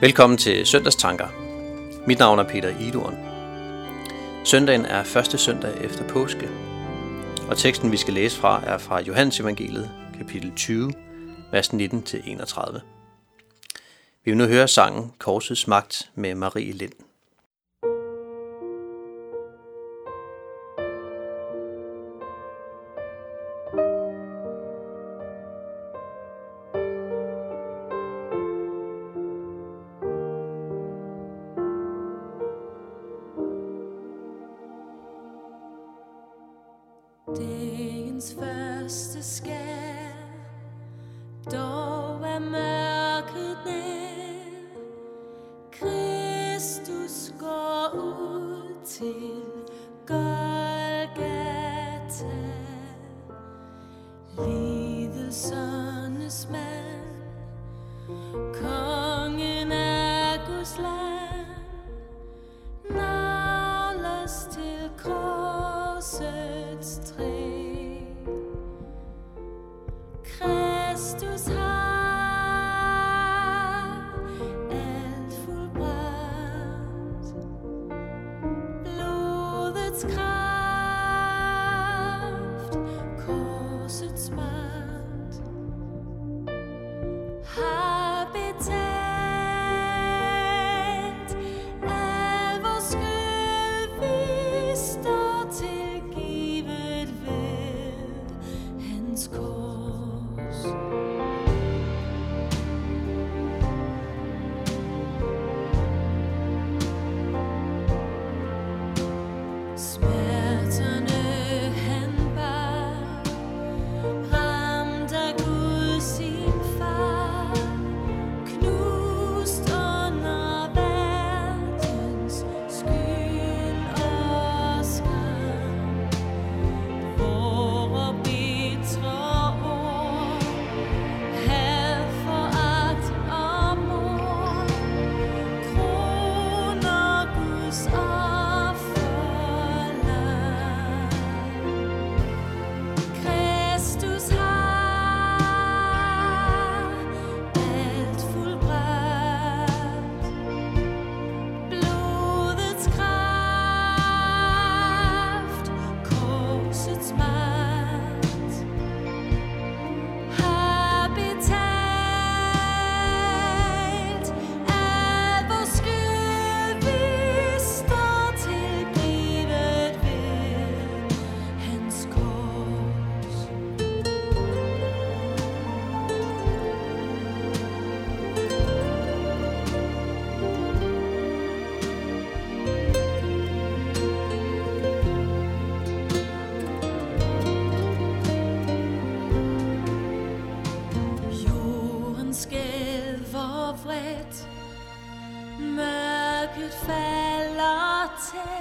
Velkommen til Søndagstanker. Mit navn er Peter Iduren. Søndagen er første søndag efter påske, og teksten vi skal læse fra er fra Johannes Evangeliet, kapitel 20, vers 19-31. Vi vil nu høre sangen Korsets Magt med Marie Lind. 새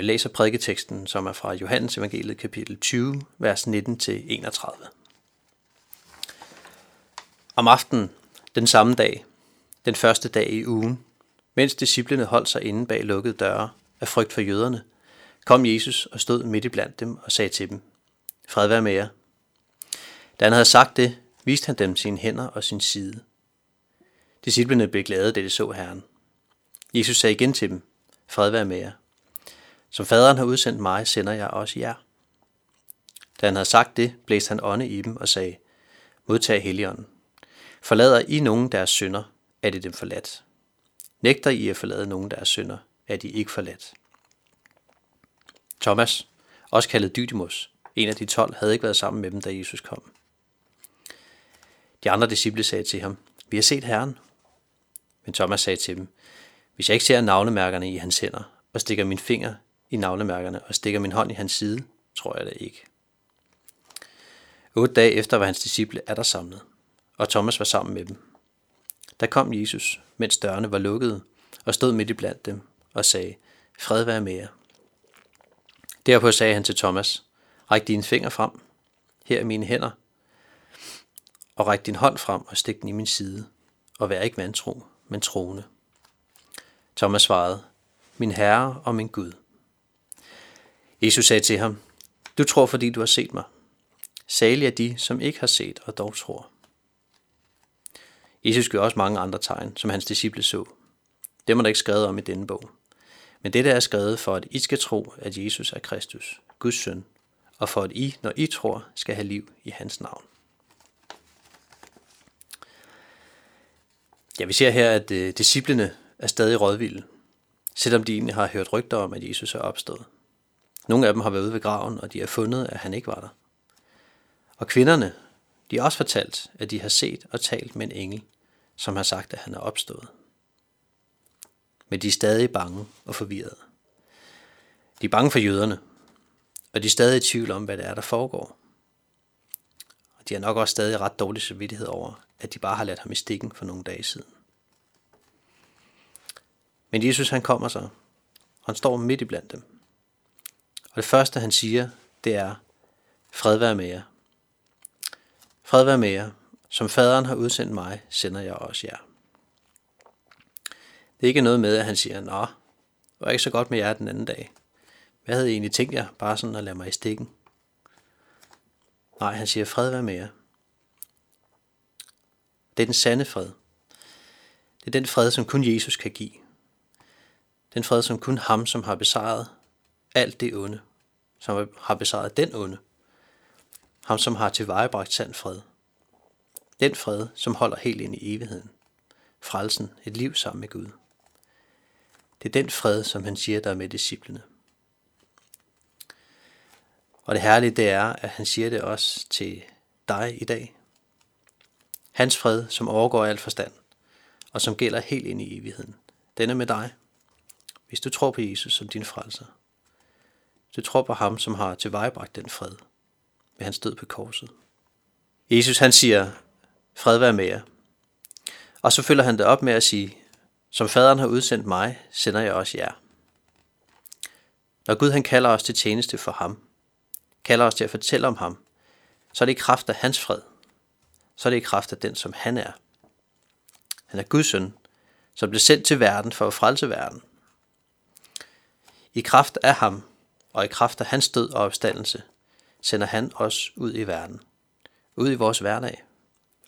Øh, læser prædiketeksten, som er fra Johannes evangeliet kapitel 20, vers 19-31. Om aftenen, den samme dag, den første dag i ugen, mens disciplene holdt sig inde bag lukkede døre af frygt for jøderne, kom Jesus og stod midt i blandt dem og sagde til dem, Fred være med jer. Da han havde sagt det, viste han dem sine hænder og sin side. Disciplene blev glade, da de så Herren. Jesus sagde igen til dem, Fred være med jer. Som faderen har udsendt mig, sender jeg også jer. Da han havde sagt det, blæste han ånde i dem og sagde, Modtag Helligånden. Forlader I nogen deres synder, er det dem forladt. Nægter I at forlade nogen deres synder, er de ikke forladt. Thomas, også kaldet Dydimus, en af de tolv, havde ikke været sammen med dem, da Jesus kom. De andre disciple sagde til ham, Vi har set Herren. Men Thomas sagde til dem, Hvis jeg ikke ser navnemærkerne i hans hænder, og stikker min finger i navlemærkerne og stikker min hånd i hans side, tror jeg det ikke. Otte dage efter var hans disciple er der samlet, og Thomas var sammen med dem. Der kom Jesus, mens dørene var lukkede, og stod midt i blandt dem og sagde, Fred være med jer. Derpå sagde han til Thomas, Ræk dine fingre frem, her er mine hænder, og ræk din hånd frem og stik den i min side, og vær ikke vantro, men troende. Thomas svarede, Min Herre og min Gud. Jesus sagde til ham, Du tror, fordi du har set mig. Salige er de, som ikke har set og dog tror. Jesus gjorde også mange andre tegn, som hans disciple så. Det er der ikke skrevet om i denne bog. Men dette er skrevet for, at I skal tro, at Jesus er Kristus, Guds søn, og for at I, når I tror, skal have liv i hans navn. Ja, vi ser her, at øh, disciplene er stadig rådvilde, selvom de egentlig har hørt rygter om, at Jesus er opstået. Nogle af dem har været ude ved graven, og de har fundet, at han ikke var der. Og kvinderne, de har også fortalt, at de har set og talt med en engel, som har sagt, at han er opstået. Men de er stadig bange og forvirrede. De er bange for jøderne, og de er stadig i tvivl om, hvad det er, der foregår. Og de har nok også stadig ret dårlig samvittighed over, at de bare har ladt ham i stikken for nogle dage siden. Men Jesus han kommer så, han står midt i blandt dem. Det første han siger, det er, fred være med jer. Fred være med jer. Som faderen har udsendt mig, sender jeg også jer. Det er ikke noget med, at han siger, nå, det var ikke så godt med jer den anden dag. Hvad havde I egentlig tænkt jer, bare sådan at lade mig i stikken? Nej, han siger, fred være med jer. Det er den sande fred. Det er den fred, som kun Jesus kan give. Den fred, som kun ham, som har besejret alt det onde, som har besejret den onde. Ham, som har tilvejebragt sand fred. Den fred, som holder helt ind i evigheden. Frelsen, et liv sammen med Gud. Det er den fred, som han siger, der er med disciplene. Og det herlige, det er, at han siger det også til dig i dag. Hans fred, som overgår alt forstand, og som gælder helt ind i evigheden. Den er med dig, hvis du tror på Jesus som din frelser. Du tror på ham, som har tilvejebragt den fred ved hans død på korset. Jesus han siger, fred være med jer. Og så følger han det op med at sige, som faderen har udsendt mig, sender jeg også jer. Når Gud han kalder os til tjeneste for ham, kalder os til at fortælle om ham, så er det i kraft af hans fred. Så er det i kraft af den, som han er. Han er Guds søn, som blev sendt til verden for at frelse verden. I kraft af ham og i kraft af hans død og opstandelse, sender han os ud i verden, ud i vores hverdag,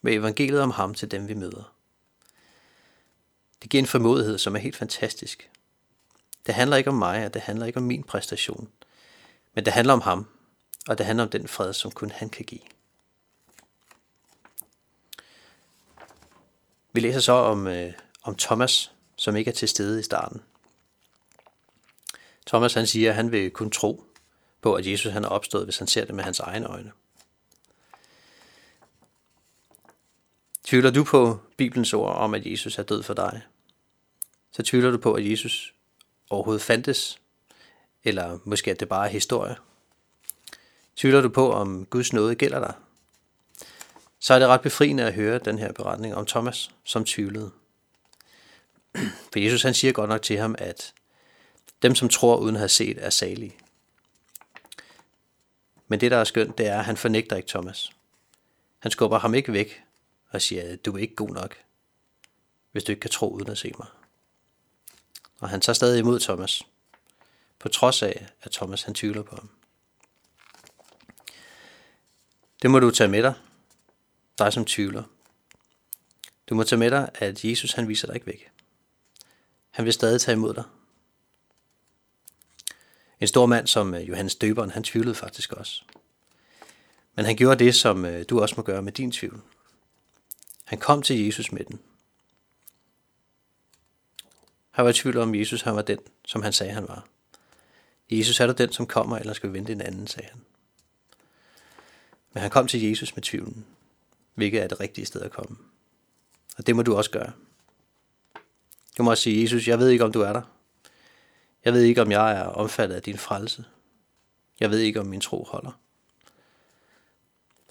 med evangeliet om ham til dem, vi møder. Det giver en formodighed, som er helt fantastisk. Det handler ikke om mig, og det handler ikke om min præstation, men det handler om ham, og det handler om den fred, som kun han kan give. Vi læser så om, øh, om Thomas, som ikke er til stede i starten. Thomas han siger, at han vil kun tro på, at Jesus han er opstået, hvis han ser det med hans egne øjne. Tvivler du på Bibelens ord om, at Jesus er død for dig? Så tvivler du på, at Jesus overhovedet fandtes? Eller måske at det bare er historie? Tvivler du på, om Guds nåde gælder dig? Så er det ret befriende at høre den her beretning om Thomas, som tvivlede. For Jesus han siger godt nok til ham, at dem, som tror uden at have set, er salige. Men det, der er skønt, det er, at han fornægter ikke Thomas. Han skubber ham ikke væk og siger, du er ikke god nok, hvis du ikke kan tro uden at se mig. Og han tager stadig imod Thomas, på trods af, at Thomas han tvivler på ham. Det må du tage med dig, dig som tvivler. Du må tage med dig, at Jesus han viser dig ikke væk. Han vil stadig tage imod dig. En stor mand som øh, Johannes Døberen, han tvivlede faktisk også. Men han gjorde det, som øh, du også må gøre med din tvivl. Han kom til Jesus med den. Han var i tvivl om, Jesus han var den, som han sagde, han var. Jesus er du den, som kommer, eller skal vi vente en anden, sagde han. Men han kom til Jesus med tvivlen, hvilket er det rigtige sted at komme. Og det må du også gøre. Du må også sige, Jesus, jeg ved ikke, om du er der. Jeg ved ikke, om jeg er omfattet af din frelse. Jeg ved ikke, om min tro holder.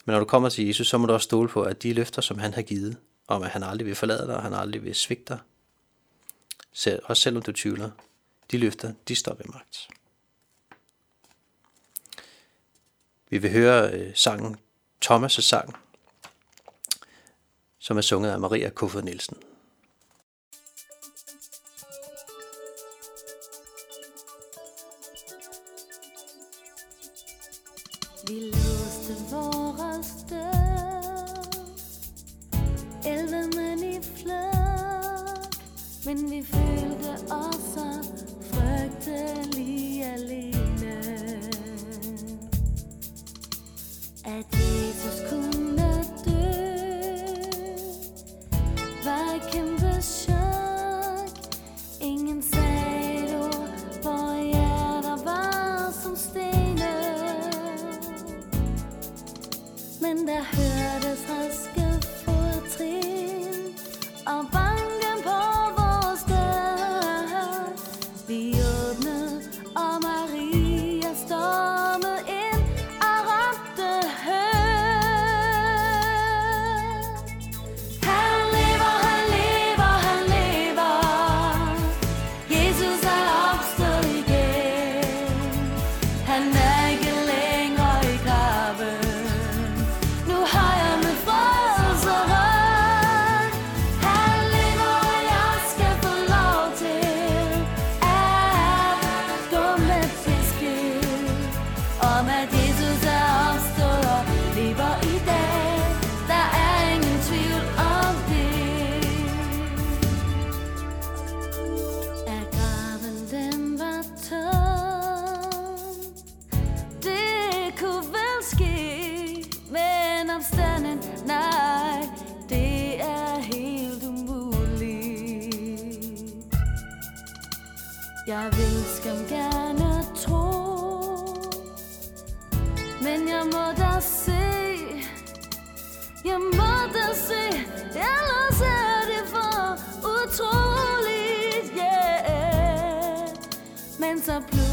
Men når du kommer til Jesus, så må du også stole på, at de løfter, som han har givet, om at han aldrig vil forlade dig, og han aldrig vil svigte dig, selv, også selvom du tvivler, de løfter, de står ved magt. Vi vil høre øh, sangen Thomas' sang, som er sunget af Maria Kofod Nielsen. Genopstanden nej Det er helt umuligt. Jeg vil skam gerne tro Men jeg må da se. Jeg må da se, ellers er det for utroligt, yeah. Men så pludselig